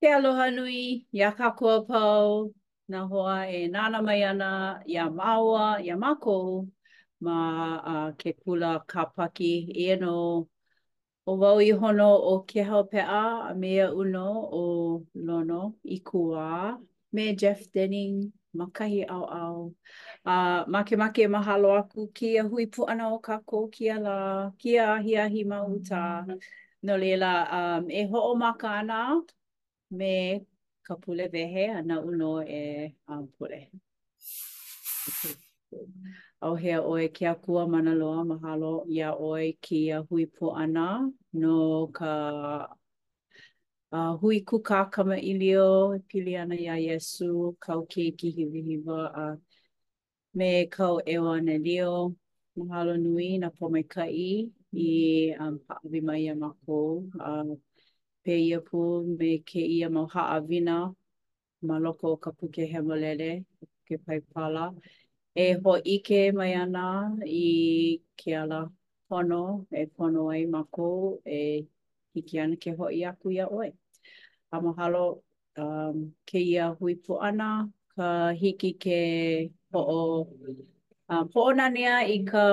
Ke aloha nui iā kākou a pau nā hoa e nānā mai ana iā māua, iā mākou ma ke kula Kāpaki. Eia nō ʻo wau iho nō ʻo Kēhau Peʻa a me iaʻu nō ʻo Lono Ikuwā. me Jeff Denning ma kahi ʻaoʻao. A makemake e mahalo aku kēia hui pū ʻana o kākou kēia lā, kēia ahiahi ma Utah. No laila um, e hoʻomaka ana me ka pule wehe a naʻu nō e um, pule. ʻAuhea ʻoe ke Akua Mana Loa, mahalo iā ʻoe kēia hui pū ʻana no ka A hui kūkā kamaʻilio e pili ana iā Iesū, kāu keiki hiwahiwa, a me kāu ʻeuanelio. Mahalo nui nā pōmaikaʻi i hāʻawi mai iā mākou, a pēia pū me kēia mau haʻawina ma loko o ka puke hemolele, ka puke Paipala, e hōʻike mai ana i ke ala pono e pono ai mākou e hiki ana ke hoʻi aku iā ʻoe. A mahalo kēia hui pū ʻana ka hiki ke hoʻo hoʻonanea i ka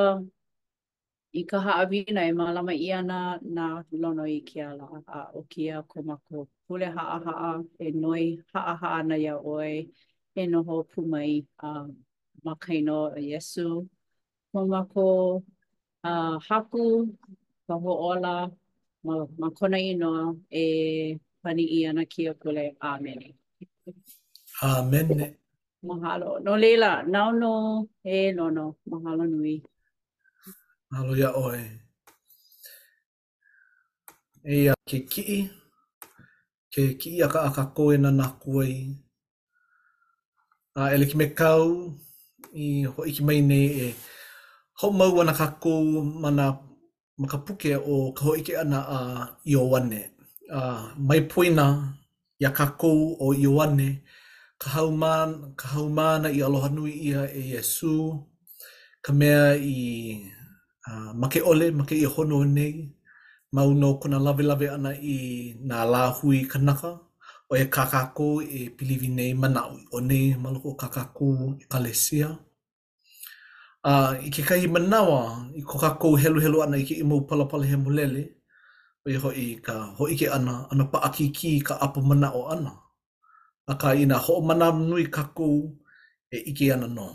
I ka haʻawina e mālama ʻia ana na Lono i kēia lā a ʻo kēia ko mākou pule haʻahaʻa e noi haʻahaʻa ana iā ʻoe e noho pū mai ma ka inoa o Iesū. Ko mākou Haku ka Hoʻōla ma kona inoa e pani ʻia ana kēia pule. ʻĀmene. ʻĀmene. Mahalo. No laila, nāu nō e Lono. Mahalo nui. Mahalo iā ʻoe. Eia ke kiʻi, ke kiʻi aka a kākou e nānā aku ai. A e like me kāu i hōʻike mai nei e hoʻomau ana kākou ma nā ma ka puke o ka hōʻike ʻana a Ioane. A mai poina iā kākou ʻo Ioane ka hau, ka haumāna i aloha nui ʻia e Iesū, ka mea i uh, make ʻole ma kēia honua nei, mau nō kona lawelawe ʻana i nā lāhui kanaka, ʻo ia kā kākou e piliwi nei manaʻoʻiʻo nei ma loko o kā kākou ʻekalesia. A i kekahi manawa, i ko kākou heluhelu ʻana i kēia mau palapala hemolele, ʻo ia hoʻi ka hōʻike ʻana, ʻano paʻakikī i ka ʻapo manaʻo ʻana. Akā, inā hoʻomanawanui kākou, e ʻike ana nō.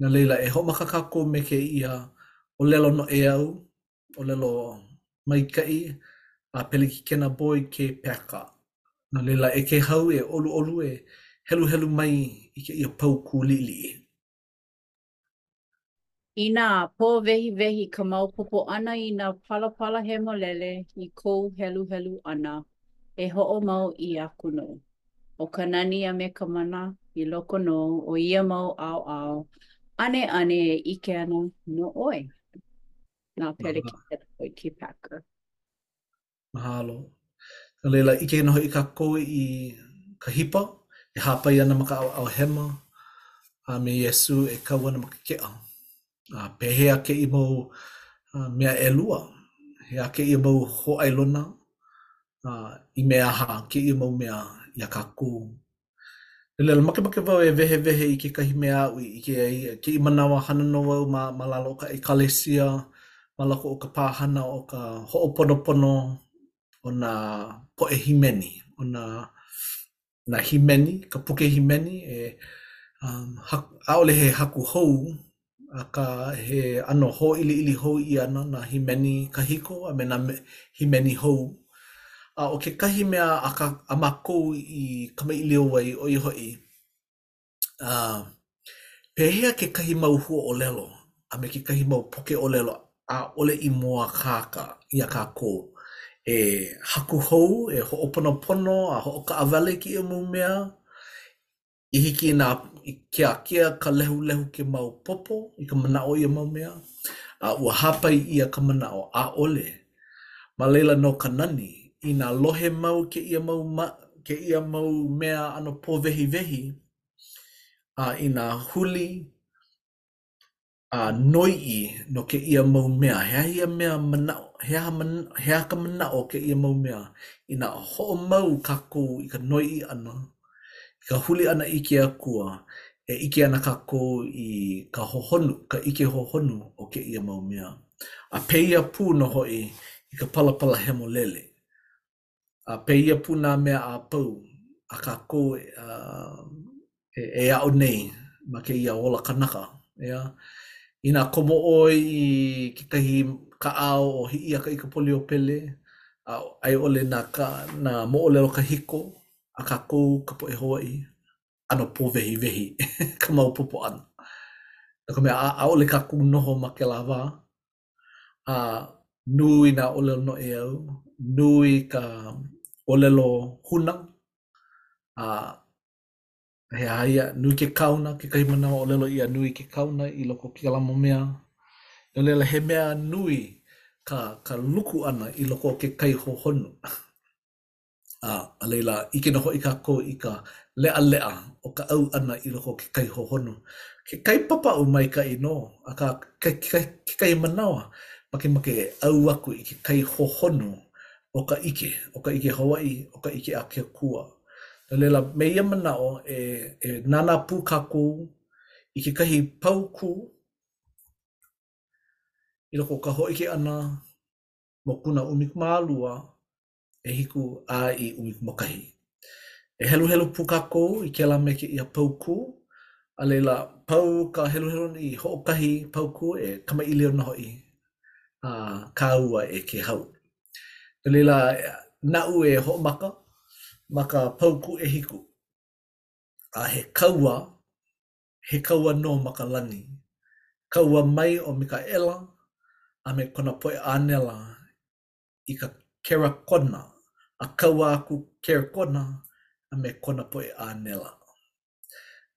No laila, e hoʻomaka kākou me kēia ʻōlelo noʻeau, ʻōlelo maikaʻi a Pelekikena Boyd K. Packer. No laila, e Kēhau e ʻoluʻolu e heluhelu mai i kēia paukū liʻiliʻi. Inā pōwehiwehi ka maopopo ʻana i nā palapala hemolele i kou heluhelu ʻana, e hoʻomau i aku nō. ʻo ka nani a me ka mana i loko nō o ia mau ʻaoʻao ʻaneʻane e ʻike ana nō ʻoe. Na Pelekikena Boyd K. Packer. Mahalo. No laila, ʻike nō hoʻi kākou i ka hipa e hāpai ana ma ka ʻaoʻao hema a me Iesū e kau ana ma ke keʻa. a pehea kēia mau mea ʻelua, he aha kēia mau hōʻailona, a i mea aha kēia mau mea iā kākou. No laila, makemake wau e wehewehe i kekahi mea aʻu i ʻike ai, kēia manawa hana nō wau ma lalo o ka ʻekalesia ma loko o ka pāhana o ka hoʻoponopono o nā poʻe hīmeni, o nā. nā hīmeni, ka puke hīmeni, e, um, ha, ʻaʻole he haku hou, akā he ʻano hōʻiliʻili hou ʻia ana nā hīmeni kahiko a me nā hīmeni hou. A ʻo kekahi mea a, ka, a mākou i kamaʻilio ai, ʻo ia hoʻi, Pehea kekahi mau huaʻōlelo a me kekahi mau poke ʻōlelo ʻaʻole i mōakāka iā kākou e haku hou, e hoʻoponopono a hoʻokaʻawale i kēia mau mea i hiki nō i ke ākea ka lehulehu ke maopopo i ka manaʻo o ia mau mea a ua hāpai ʻia ka manaʻo ʻaʻole Ma laila nō ka nani. Inā lohe mau kēia mau, ma kēia mau mea ʻano pōwehiwehi, a inā huli a noiʻi nō kēia mau mea, he aha ia mea manaʻo, he aha he aha ka manaʻo o kēia mau mea? Inā hoʻomau kākou i ka noiʻi ʻana, I ka huli ʻana i ke Akua, e ʻike ana kākou i ka hohonu, ka ʻike hohonu o kēia mau mea. A pēia pū nō hoʻi i ka Palapala Hemolele. A pēia pū nā mea a pau a kākou e aʻo nei ma kēia ola kanaka, ʻeā? Inā komo ʻoe i kekahi kaʻao o Hiʻiakaikapoliopele a i ʻole na ka nā moʻolelo kahiko, a kākou ka poʻe Hawaiʻi ʻano pōwehiwehi ka maopopo ʻana. No ka mea, ʻaʻole kākou noho ma kēlā wā, a nui nā ʻōlelo noʻeau, nui ka ʻōlelo huna, a he aha ia, nui ke kaona, kekahi manawa ʻōlelo ʻia nui ke kaona i loko o kēlā mau mea. No laila, he mea nui ka, ka luʻu ʻana i loko o ke kai hohonu. A, a laila, ʻike nō hoʻi kākou i ka leʻaleʻa o ka ʻau ʻana i loko o ke kai hohonu, ke kai papaʻu maikaʻi nō, akā, kekahi, kekahi manawa makemake e ʻau aku i ke kai hohonu o ka ʻike, o ka ʻike Hawaiʻi, o ka ʻike a ke Akua. No laila, me ia manaʻo, e, e nānā pū kākou i kekahi paukū i loko o ka Hōʻike ʻAna mokuna ʻumikūmālua ʻehiku a i ʻumikūmākahi. E heluhelu pū kākou i kēlā me kēia paukū, a laila, pau ka heluhelu ʻana i hoʻokahi paukū e kamaʻilio nō hoʻi a kāua e Kēhau. No laila, naʻu e hoʻomaka ma ka paukū ʻehiku, a he kaua, he kaua nō ma ka lani, kaua mai ʻo Mikaʻela a me kona poʻe ʻānela i ka Kerakona, a kaua aku Kerakona a me kona poʻe ʻānela.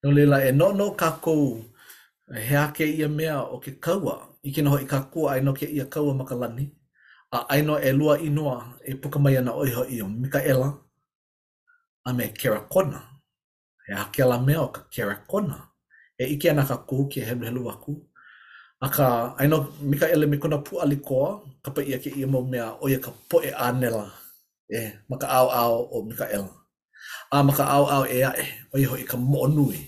No laila, e noʻonoʻo kākou, he aha kēia mea o ke kaua? ʻIke nō hoʻi kākou a aia nō kēia kaua ma ka lani, a aia nō ʻelua inoa e puka mai ana ʻo ia hoʻi ʻo Mikaʻela a me Kerakona. he aha kēlā mea o ka kerakona e ʻike ana kākou ke heluhelu aku? Akā, aia nō Mikaʻela me kona pūʻali koa, kapa ʻia kēia mau mea ʻo ia ka poʻe ʻānela ʻē ma ka ʻaoʻao o Mikaʻela, a ma ka ʻaoʻao ʻē aʻe, ʻo ia hoʻi ka moʻo nui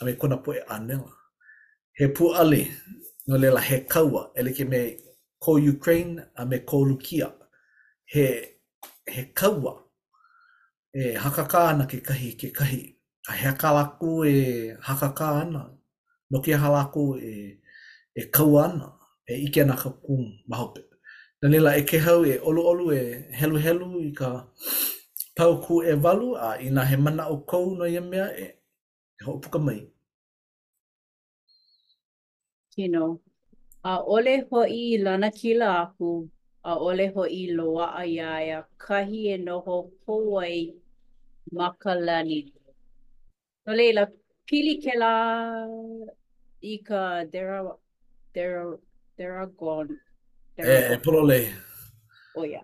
a me kona poʻe ʻānela. He pūʻali, no laila he kaua e like me ko Ukraine a me ko Lukia, he he kaua e hakakā ana kekahi i kekahi, a he aha kā lākou e hakakā ana, no ke aha lākou e kaua ana, e ʻike ana kākou ma hope. No laila, e Kēhau, e ʻoluʻolu, e heluhelu i ka paukū ʻewalu, a inā he manaʻo kou no ia mea, e hoʻopuka mai. kino, ʻaʻole hoʻi i lanakila aku, ʻaʻole hoʻi i loaʻa iā ia kahi e noho hou ai ma ka lani. No laila, pili kēlā i ka dera, dera, deragon, deragon. E pololei. ʻO ia.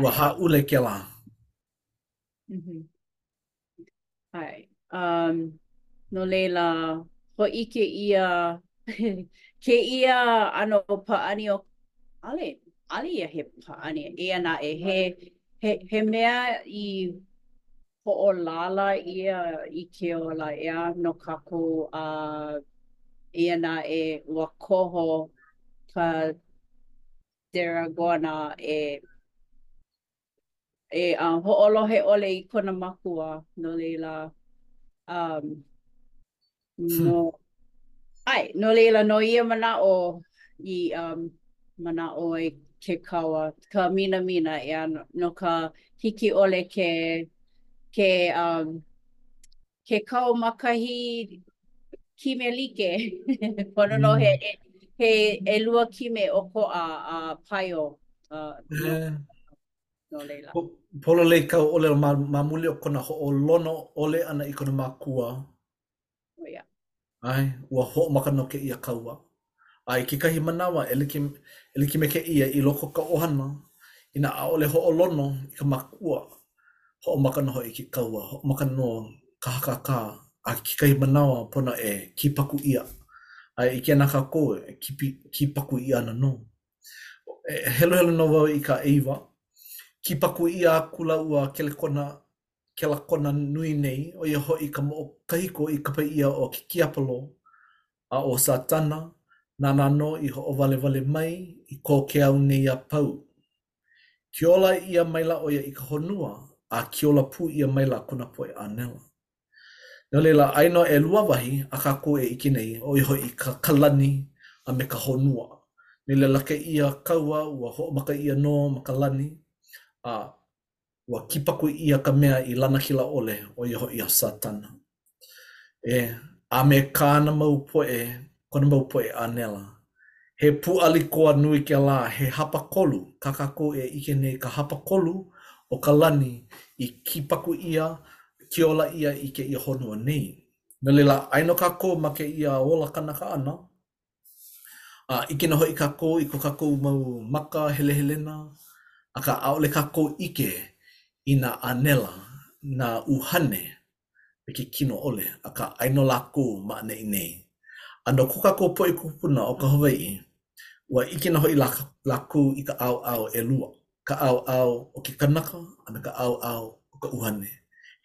Ua hāʻule kēlā. ʻAe. Um, no laila, hōʻike ʻia kēia ʻano pāʻani o ʻaʻole, ʻaʻole ia he pāʻani. Eia naʻe, he, he, he mea i hoʻolālā ʻia i ke ola ʻeā no kākou a uh, eia naʻe ua koho ka deragona e e hoʻolohe ʻole i kona makua, no laila, um, no, ʻae, no laila, no ia manaʻo i um, manaʻo ai ke kaua, ka minamina, ʻeā, no ka hiki ʻole ke, ke, um, ke kau ma kahi kime like, pono nō he, mm. he ʻelua kime ʻokoʻa a paio. Uh, no, eh. no laila. Po, pololei kāu ʻōlelo ma, ma muli o kona hoʻolono ʻole ʻana i kona makua. Oh, yeah. ʻae, ua hoʻomaka nō kēia kaua. A i kekahi manawa, e like, e like me kēia i loko o ka ʻohana, inā ʻaʻole hoʻolono i ka makua, hoʻomaka nō hoʻi ke kaua, hoʻomaka nō ka hakakā, a i kekahi manawa, pono e kipaku ʻia. A e ʻike ana kākou, e kipi, kipaku ʻia ana nō. E heluhelu nō wau i ka ʻeiwa, kipaku ʻia akula ua kelekona kelekona nui nei, ʻo ia hoʻi ka moʻo kahiko i kapa ʻia ʻo ke Kiapolo, a ʻo Satana, nāna nō i hoʻowalewale mai i ko ke ao nei a pau. Kiola ʻia maila ʻo ia i ka honua, a kiola pū ʻia maila kona poʻe ʻānela. No laila, aia nō ʻelua wahi a kākou e ʻike nei, ʻo ia hoʻi ka, ka lani a me ka honua. No laila, kēia kaua, ua hoʻomaka ʻia nō ma ka lani, a ua kipaku ʻia ka mea i lanakila ʻole, ʻo ia hoʻi ʻo Satana. E, a me kāna mau poʻe, kona mau poʻe ʻānela. He pūʻali koa nui kēlā, he hapakolu, kā kākou e ʻike nei ka hapakolu o ka lani i kipaku ʻia, kiola ʻia i kēia honua nei. No laila, aia nō kākou ma kēia ola kanaka ʻana, A ʻike nō hoʻi kākou i ko kākou mau maka helehelena, akā ʻaʻole kākou ʻike i nā ʻānela, nā ʻuhane me ke kino ʻole, akā aia nō lākou ma ʻaneʻi nei. A no ko kākou poʻe kūpuna o ka Hawaiʻi, ua ʻike nō hoʻi lā, lākou i ka ʻaoʻao ʻelua. ka ʻaoʻao o ke kanaka a me ka ʻaoʻao o ka ʻuhane.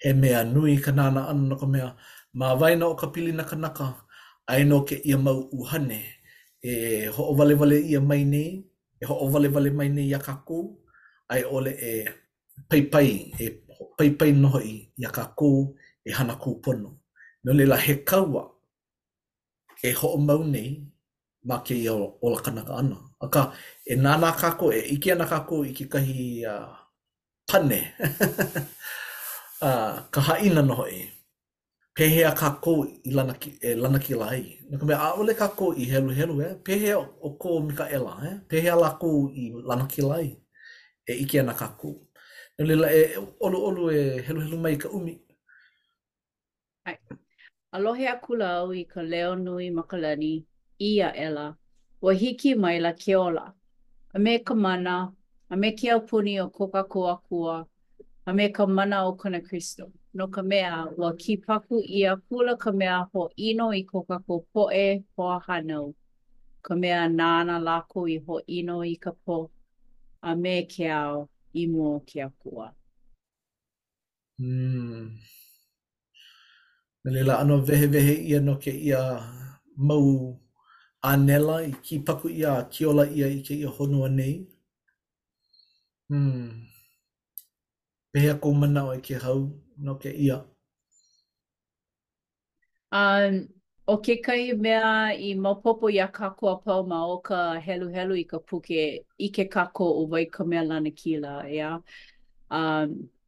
He mea nui ka nānā ʻana no ka mea, ma waena o ka pilina kanaka, aia nō kēia mau ʻuhane e hoʻowalewale ʻia mai nei, e hoʻowalewale mai nei iā kākou, a i ʻole e paipai, e paipai nō hoʻi iā kākou e hana kūpono. No laila, he kaua e hoʻomau nei ma kēia ola kanaka ʻana. Akā, e nānā kākou, e ʻike ana kākou i kekahi uh, pane, uh, ka haʻina nō hoʻi, pehea kākou i lana, e lanakila ai? No ka mea, ʻaʻole kākou i heluhelu, eh? pehea ʻo ko Mikaʻela, eh? pehea lākou i lanakila ai? E ʻike ana kākou. No laila, e ʻoluʻolu e heluhelu mai ka ʻumi, A lohe akula au i ka leo nui ma ka lani, ʻī aʻela, Ua hiki maila ke ola, a me ka mana, a me ke aupuni o ko kākou Akua, a me ka mana o kona Kristo, no ka mea, ua kīpaku ʻia akula ka mea hōʻino i ko kākou poʻe hoahānau, ka mea nāna lākou i hōʻino i ka pō, a me ke ao, i mua o ke Akua. Umm. No laila, ʻano wehewehe ʻia nō kēia mau ʻānela i kīpaku ʻia a kiola ʻia i kēia honua nei. Umm. Pehea kou manaʻo e Kēhau no kēia? A ʻo kekahi mea i maopopo iā kākou a pau ma o ka heluhelu i ka puke, ʻike kākou ʻo wai ka mea lanakila, ʻeā? A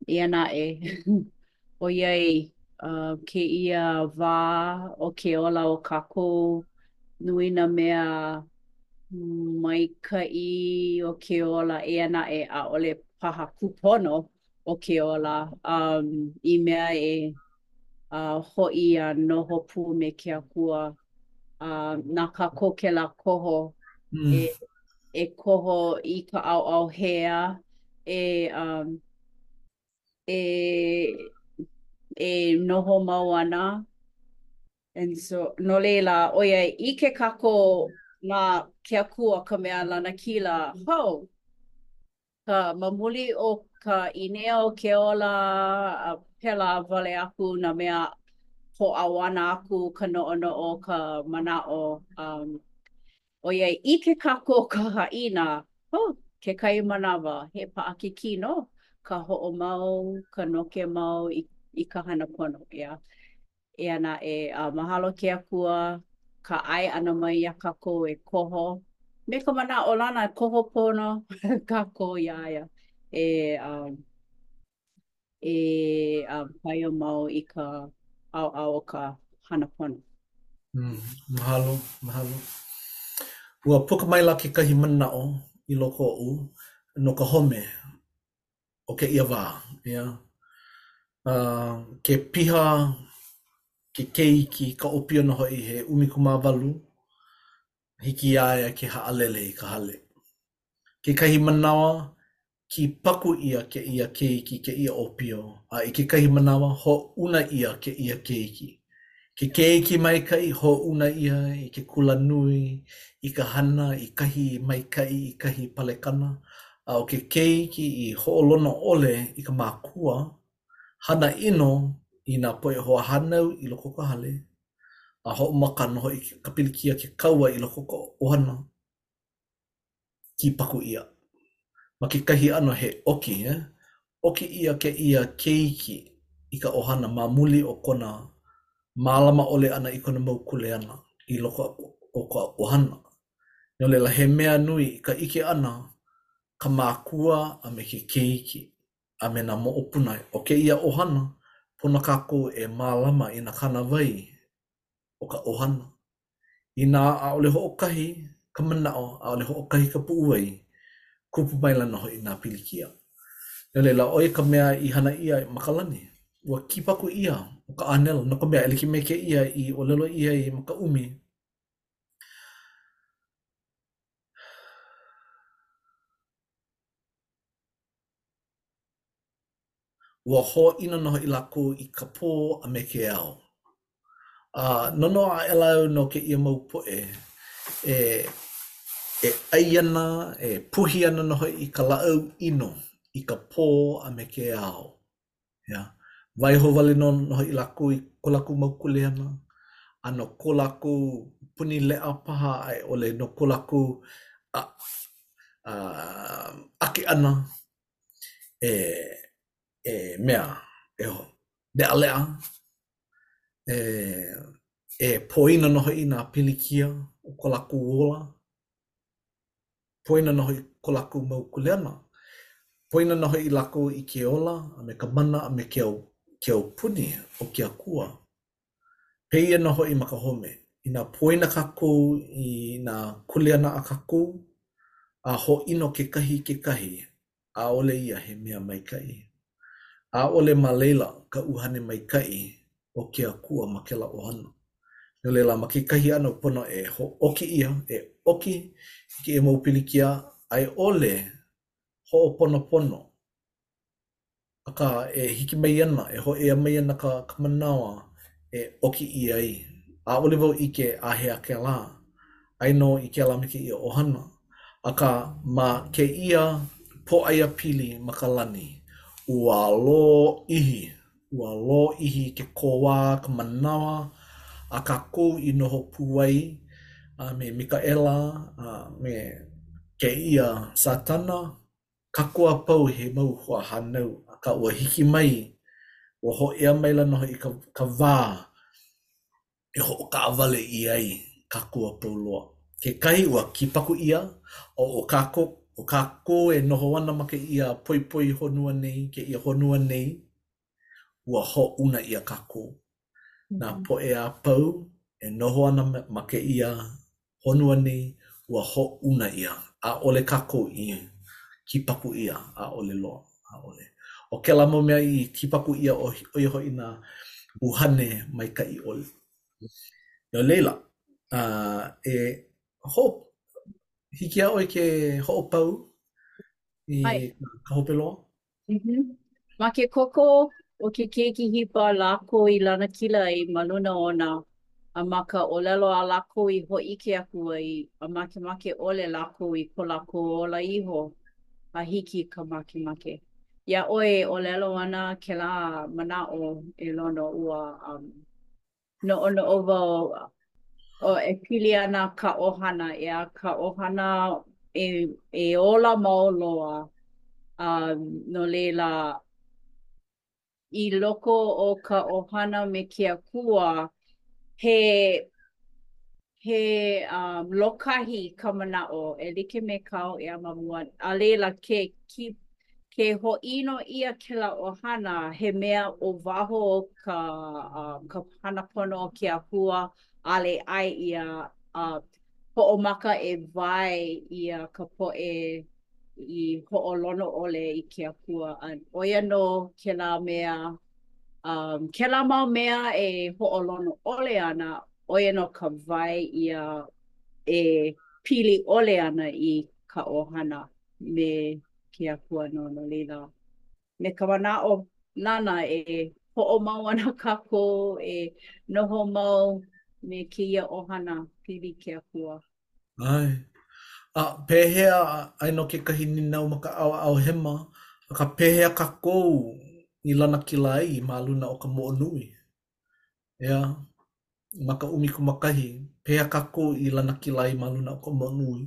eia naʻe, ʻoiai kēia wā o ke ola o kākou, nui nā mea maikaʻi o ke ola, eia naʻe, ʻaʻole paha kūpono ʻo ke ola um i mea e uh hoʻi a noho pū me ke Akua a na kākou kēlā koho mm. e e koho i ka ʻaoʻao hea e um e e noho mau ana and so no laila ʻo ia ʻike kākou na ke Akua ka mea lanakila hou ka ma muli o ka ʻīnea o ke ola a pēlā wale aku nā mea hoʻoʻauana aku ka noʻonoʻo ka manaʻo um ʻo ia ʻike kākou ka haʻina hō kekahi manawa he paʻakikī nō ka hoʻomau ka noke mau i ka hana pono ʻeā Eia naʻe, mahalo ke Akua ka ʻae ʻana mai iā kākou e koho me ka manaʻolana e koho pono kākou iā ia e a e a paio mau i ka ʻaoʻao o ka hana pono. Mahalo, mahalo. Ua puka maila kekahi manaʻo i loko oʻu no ka home o kēia wā, ʻeā. A ke piha, ke keiki, ka ʻōpio nō hoʻi he ʻumikūmāwalu, hiki iā ia ke haʻalele i ka hale. Kekahi manawa, kīpaku ʻia kēia keiki, kēia ʻōpio, a i kekahi manawa, hoʻouna ʻia kēia keiki. Ke keiki maikaʻi hoʻouna ʻia i ke kulanui i ka hana i kahi maikaʻi i kahi palekana, a ʻo ke keiki i hoʻolono ʻole i ka mākua, hana ʻino i nā poʻe hoahānau i loko o ka hale, a hoʻomaka nō hoʻi ka pilikia ke kaua i loko o ka ʻohana. kīpaku ʻia. Ma kekahi ʻano he ʻoki, ʻeā, ʻoki ʻia kēia keiki i ka ʻohana ma muli o kona mālama ʻole ʻana i kona mau kuleana i loko o ka ʻohana. No laila, he mea nui i ka ʻike ʻana ka mākua a me ke keiki a me nā moʻopuna o kēia ʻohana, pono kākou e mālama i nā kānāwai o ka ʻohana. Inā ʻaʻole hoʻokahi ka manaʻo, ʻaʻole hoʻokahi ka puʻuwai, kupu maila nō hoʻi nā pilikia. No laila, ʻo ia ka mea i hana ʻia ma ka lani, ua kīpaku ʻia ʻo ka ʻānela, no ka mea, e like me kēia i ʻōlelo ʻia ai ma ka ʻUmi, Ua hōʻino nō hoʻi lākou i ka pō a me ke ao. A noʻonoʻo aʻela au no kēia mau poʻe e e ʻai ana, e puhi ana nō hoʻi i ka lāʻau ʻino i ka pō a me ke ao. ʻEā. Waiho wale nō hoʻi lākou i ko lākou mau kuleana a no ko lākou puni leʻa paha a i ʻole no ko lākou ake ʻana e e mea e hoʻoleʻaleʻa, e e poina nō hoʻi nā pilikia o ko lākou ola. Poina nō hoʻi ko lākou mau kuleana. Poina nō hoʻi lākou i ke ola, a me ka mana, a me ke au, ke aupuni o ke Akua. Pēia nō hoʻi ma ka home, inā poina kākou i nā kuleana a kākou, a hōʻino kekahi i kekahi, ʻaʻole ia he mea maikaʻi. ʻAʻole ma laila ka ʻuhane maikaʻi o ke Akua ma kēlā ʻohana. No laila, ma kekahi ʻano pono e hōʻoki ʻia, e ʻoki i kēia mau pilikia a i ʻole hoʻoponopono. akā e hiki mai ana, e hōʻea mai ana ka ka manawa e ʻoki ʻia ai, ʻaʻole wau ʻike āhea kēlā, aia nō i kēlā me kēia ʻohana. Akā, ma kēia pōʻaiapili ma ka lani, ua lōʻihi, ua lōʻihi ke kōā ka manawa a kākou i noho pū ai a me Mikaʻela a me kēia Satana, Kākou a pau he mau hoahānau, akā ua hiki mai, ua hōʻea maila nō hoʻi ka ka wā e hoʻokaʻawale ʻia ai kākou a pau loa. Kekahi ua kipaku ʻia, ʻo ʻo kākou, ʻo kākou e noho ana ma kēia poepoe honua nei, kēia honua nei, ua hōʻuna ʻia kākou. Nā poʻe a pau e noho ana ma kēia honua nei, ua hōʻuna ʻia, ʻaʻole kākou i kipaku ʻia, ʻaʻole loa, ʻaʻole. ʻO kēlā mau mea i kipaku ʻia, ʻo ia hoʻi nā ʻuhane maikaʻi ʻole. No laila, e hō, hiki iā ʻoe ke hoʻopau i ka hope loa? Ma ke koko o ke keiki hipa lākou i lanakila ai ma luna ona, a ma ka ʻōlelo a lākou i hōʻike aku ai, a makemake ʻole lākou i ko lākou ola iho, a hiki ka makemake. Iā ʻoe e ʻōlelo ana kēlā manaʻo ē, lono au, a. noʻonoʻo wau ʻo e pili ana ka ʻohana iā ka ʻohana e e ola mau loa a no laila i loko o ka ʻohana me ke Akua he he um, lokahi ka manaʻo e like me kāu ē, a ma mua, a laila ke ke ke hoʻino ʻia kēlā ʻohana he mea o waho o ka, uh, ka hana pono o ke Akua ʻaʻole ʻae ʻia uh, hoʻomaka e wae ʻia ka poʻe i hoʻolono ʻole i ke Akua. A ʻo ia nō kēlā mea Um, kēlā mau mea e hoʻolono ʻole ana, ʻo ia nō ka wae ʻia e pili ʻole ana i ka ʻohana me ke Akua nō. No laila, me ka manaʻolana e hoʻomau ana kākou, e noho mau me kēia ʻohana, pili ke Akua. ʻAe. A pehea, aia nō kekahi nīnau ma ka ʻaoʻao hema, akā pehea kākou i lanakila ai ma luna o ka moʻonui? ʻEā, ma ka ʻumikūmākahi, pehea kākou i lanakila ai ma luna o ka moʻonui?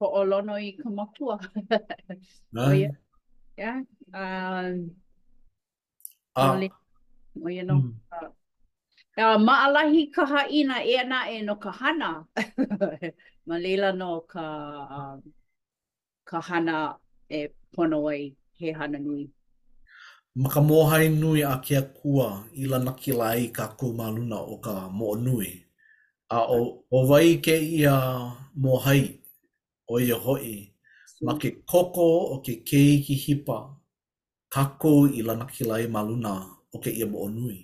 Hoʻolono i ka makua. ʻAe. ʻEā, a A, ʻaʻole ʻo ia nō mm. ka uh, maʻalahi ka haʻina ʻē naʻe nō ka hana. Ma laila nō ka um, ka hana e pono ai he hana nui. Ma ka mōhai nui a ke akua i lanakila ai kākou ma luna o ka moʻo nui. A ʻo, ʻo wai kēia mōhai, ʻo ia hoʻi, ma ke koko o ke keiki hipa kākou i lanakila ai ma luna o kēia moʻo nui.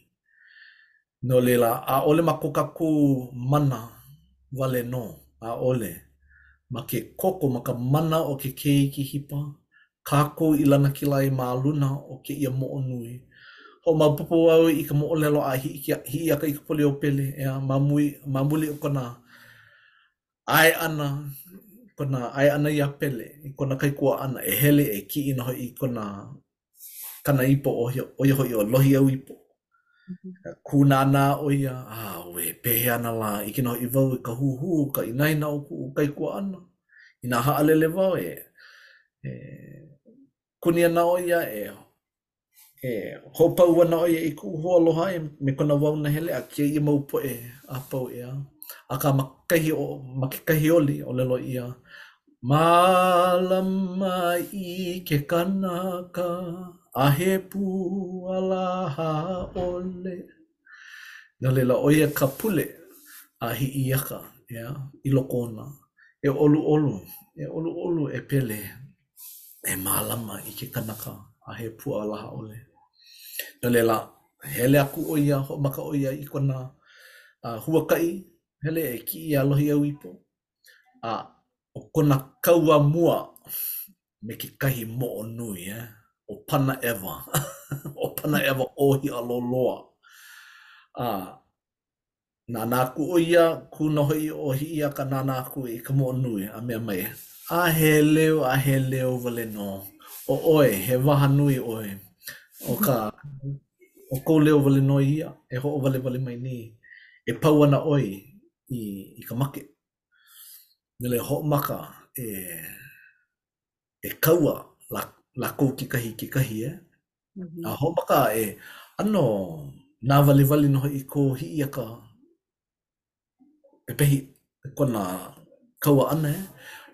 No laila, ʻaʻole ma ko kākou mana wale nō, ʻaʻole. Ma ke koko, ma ka mana o ke keiki hipa, kākou i lanakila ai ma luna o kēia moʻo nui. Hoʻomaopopo au i ka moʻolelo a Hiʻiakaikapoliopele, ʻeā, ma muli o kona ʻae ʻana, kona ʻae ʻana iā Pele i kona kaikuaʻana e hele e kiʻi nō hoʻi i kona kāna ipo ʻo ia hoʻi ʻo Lohiauipo. Ua kūnānā ʻo ia, Auē, pehea ana lā, ʻike nō hoʻi wau i ka huhū, ka inaina o kuʻu kaikuaʻana, inā haʻalele wau e Kuni ana ʻo ia e e hoʻopau ana ʻo ia i kuʻu hoaloha e me kona wao nahele a kēia mau poʻe a pau ʻeā. Akā ma kahi o, ma kekahi oli, ʻōlelo ʻia, Mālama i ke kanaka a he pua laha ʻole. No laila, ʻo ia ka pule a Hiʻiaka, ʻeā, i loko ona, e ʻoluʻolu, e ʻoluʻolu e Pele. e mālama i ke kanaka a he pua laha ʻole. No laila, hele aku ʻo ia, hoʻomaka ʻo ia i kona uh, huakaʻi hele e kiʻi iā Lohiauipo. A ʻo kona kaua mua me kekahi moʻo nui, eh? ʻo Panaʻewa, ʻo Panaʻewa ʻōhiʻa loloa. Uh, Nānā aku ʻo ia kū nō hoʻi ʻo Hiʻiaka nānā aku i ka moʻo nui a mea mai, A he leo a he leo wale nō ʻo ʻoe, he waha nui ʻoe o ka o kou leo wale nō ia e hoʻowalewale mai nei e pau ana ʻoe i ka make. Mele hoʻomaka e e kaua lā, lākou kekahi i kekahi, ʻe. Mm -hmm. A hoʻomaka e ʻano nāwaliwali nō hoʻi ko Hiʻiaka e pehi i kona kaua ʻana, ʻe.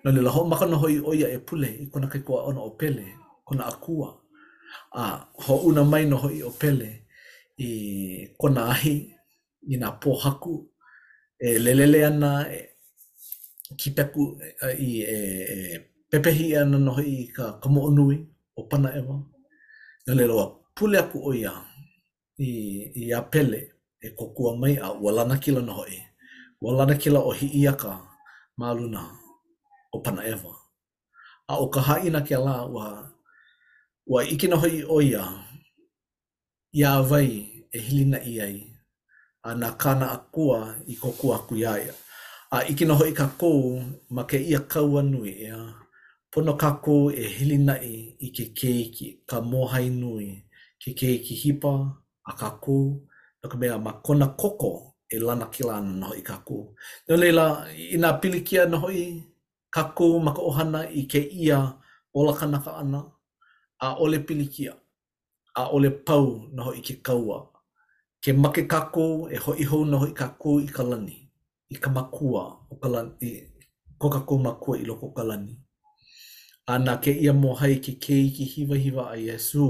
No laila, hoʻomaka nō hoʻi ʻo ia e pule i kona kaikuaʻana ʻo Pele, kona akua, a hoʻouna mai nō hoʻi ʻo Pele i kona ahi i nā pōhaku e lelele ana e kīpeku i e pepehi ana nō hoʻi i ka moʻonui ʻo Panaʻewa. No laila, ua pule aku ʻo ia i iā Pele e kōkua mai a ua lanakila nō hoʻi. Ua lanakila ʻo Hiʻiaka ma luna o Panaʻewa. A ʻo ka haʻina kēlā, ua ʻike nō hoʻi ʻo ia iā wai e hilinaʻi ai a na kona akua i kōkua aku iā ia. A ʻike nō hoʻi kākou ma kēia kaua nui, ʻeā, pono kākou e hilinaʻi i ke keiki, ka mōhai nui, ke keiki hipa a kākou, no ka mea, ma kona koko e lanakila ana nō hoʻi kākou. No laila, inā pilikia nō hoʻi kākou ma ka ʻohana i kēia ola kanaka ʻana, ʻaʻole pilikia, ʻaʻole pau nō hoʻi ke kaua. Ke make kākou, e hoʻi hou nō hoʻi kākou i ka lani, i ka makua o ka lani, ko kākou makua i loko o ka lani. A na kēia mōhai ke keiki hiwahiwa a Iesū,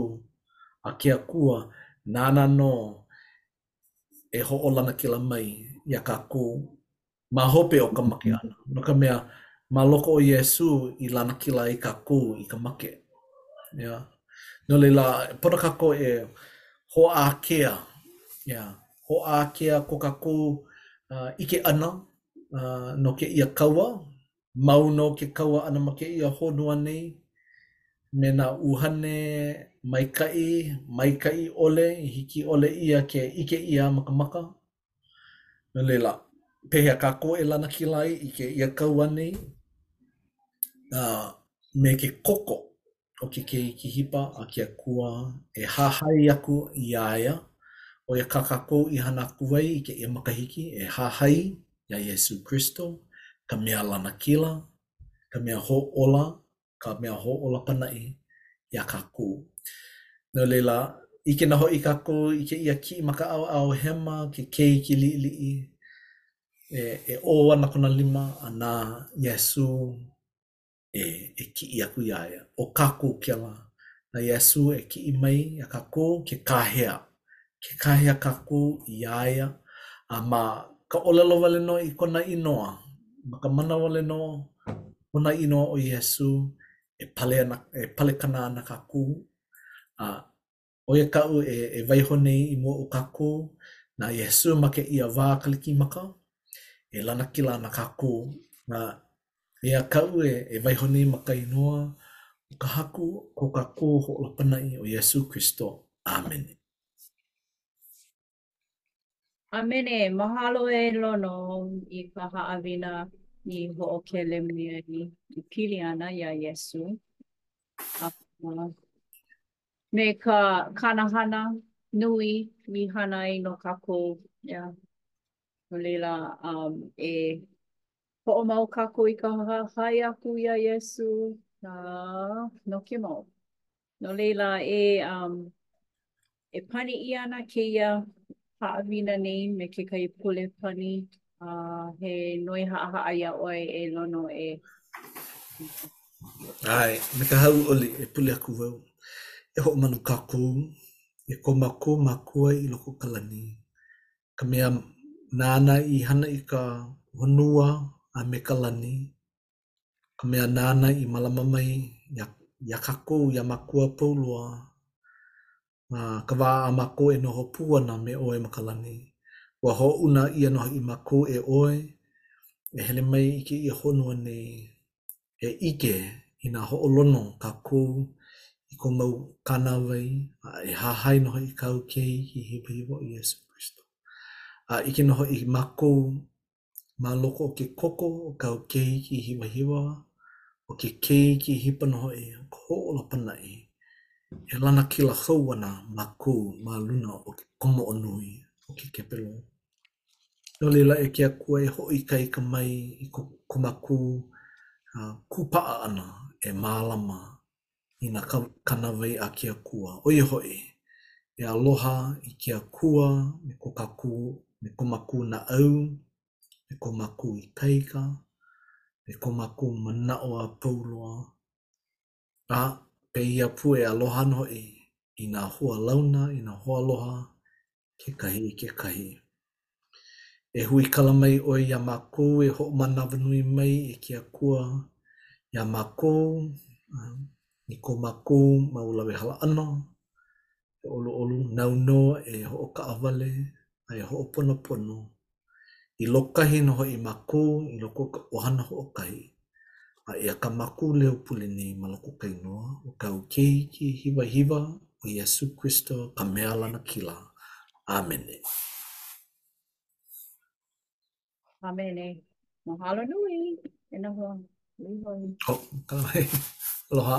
a ke Akua, nāna nō e hoʻolanakila mai iā kākou ma hope o ka make ʻana, no ka mea, ma loko o Iesū i lanakila ai kākou i ka make. Ia. No laila, pono kākou e hoʻākea, ia, hoʻākea ko kākou uh, ʻike ʻana uh, no kēia kaua, Mau nō ke kaua ʻana ma kēia honua nei me nā ʻuhane maikaʻi, maikaʻi ʻole hiki ʻole ʻia ke ʻike ʻia ma ka maka. No laila, pehea kākou e lanakila ai i kēia kaua nei a me ke koko o ke keiki hipa a ke akua e hahai aku iā ia, ʻo ia kā kākou i hana aku ai i kēia makahiki, e hahai iā Iesū Kristo, ka Mea Lanakila, ka Mea Hōʻola, ka Mea Hōʻola Panaʻi iā kākou. No laila, ʻike nō hoʻi kākou i kēia kiʻi ma ka ʻaoʻao hema, ke keiki liʻiliʻi, e, e ʻō ana kona lima a na Iesū e e kiʻi aku iā ia, ʻo kākou kēlā. Na Iesū e kiʻi mai iā kākou ke kāhea, ke kāhea kākou iā ia, a ma ka ʻōlelo wale nō i kona inoa, ma ka mana wale nō o kona inoa ʻo Iesū, e pale ana, e palekana ana kākou, a ʻo ia kaʻu e e waiho nei i mua o kākou, na Iesū ma kēia wā Kalikimaka, e lanakila ana kākou, na ia kaʻu e e waiho nei ma ka inoa o ka Haku, ko kākou Hoʻōla Panaʻi ʻo Iesū Kristo. ʻĀmene. ʻĀmene, mahalo e Lono i ka haʻawina i hoʻokele mai ai i pili ana iā Iesū a me ka kāna hana nui i hana ai no kākou, ia. No laila, e hoʻomau kākou i ka hahai aku iā Iesū a no ke mau. No laila, e um, e pani ʻia ana kēia haʻawina nei me kekahi pule pani a he noi haʻahaʻa iā ʻoe e Lono ē. ʻAe, me ka hauʻoli e pule aku au, e hoʻomana kākou e ko mākou Makua i loko o ka lani, ka mea nāna i hana i ka honua a me ka lani, ka mea nāna i mālama mai iā iā kākou, iā mākou a pau loa, ma ka wā a mākou e noho pū ana me ʻoe ma ka lani. Ua hoʻouna ʻia nō hoʻi mākou e ʻoe e hele mai i kēia honua nei e ʻike inā hoʻolono kākou i kou mau kānāwai, a e hahai nō hoʻi kāu keiki hiwahiwa ʻo Iesū Kristo. A ʻike nō hoʻi mākou Ma loko o ke koko o kāu keiki hiwahiwa, ʻo ke keiki hipa nō hoʻi o ka hoʻōla panaʻi, e lanakila hou ana mākou ma luna o ka moʻo nui o ke kepelo. No laila, e ke Akua e hoʻoikaika mai i ko mākou kūpaʻa ʻana, e mālama i nā kānāwai a ke Akua, ʻo ia hoʻi, E aloha i ke Akua me ko kākou, me ko mākou naʻau, me ko mākou ikaika, me ko mākou manaʻo a pau loa, a pēia pū e aloha ana hoʻi i nā hoalauna, i nā hoaloha, kekahi i kekahi. E huikala mai ʻoe iā mākou e hoʻomanawanui mai e ke Akua iā mākou a i ko mākou mau lawehala ʻana, e ʻoluʻolu nāu nō e hoʻokaʻawale a e hoʻoponopono i lōkahi nō hoʻi mākou i loko o ka ʻohana hoʻokahi, a eia kā mākou leo pule nei ma loko o ka inoa o kāu Keiki hiwahiwa, ʻo Iesū Kristo ka Mea Lanakila. ʻĀmene. ʻĀmene. Mahalo nui. E nā hoa. Nui hou. Aloha.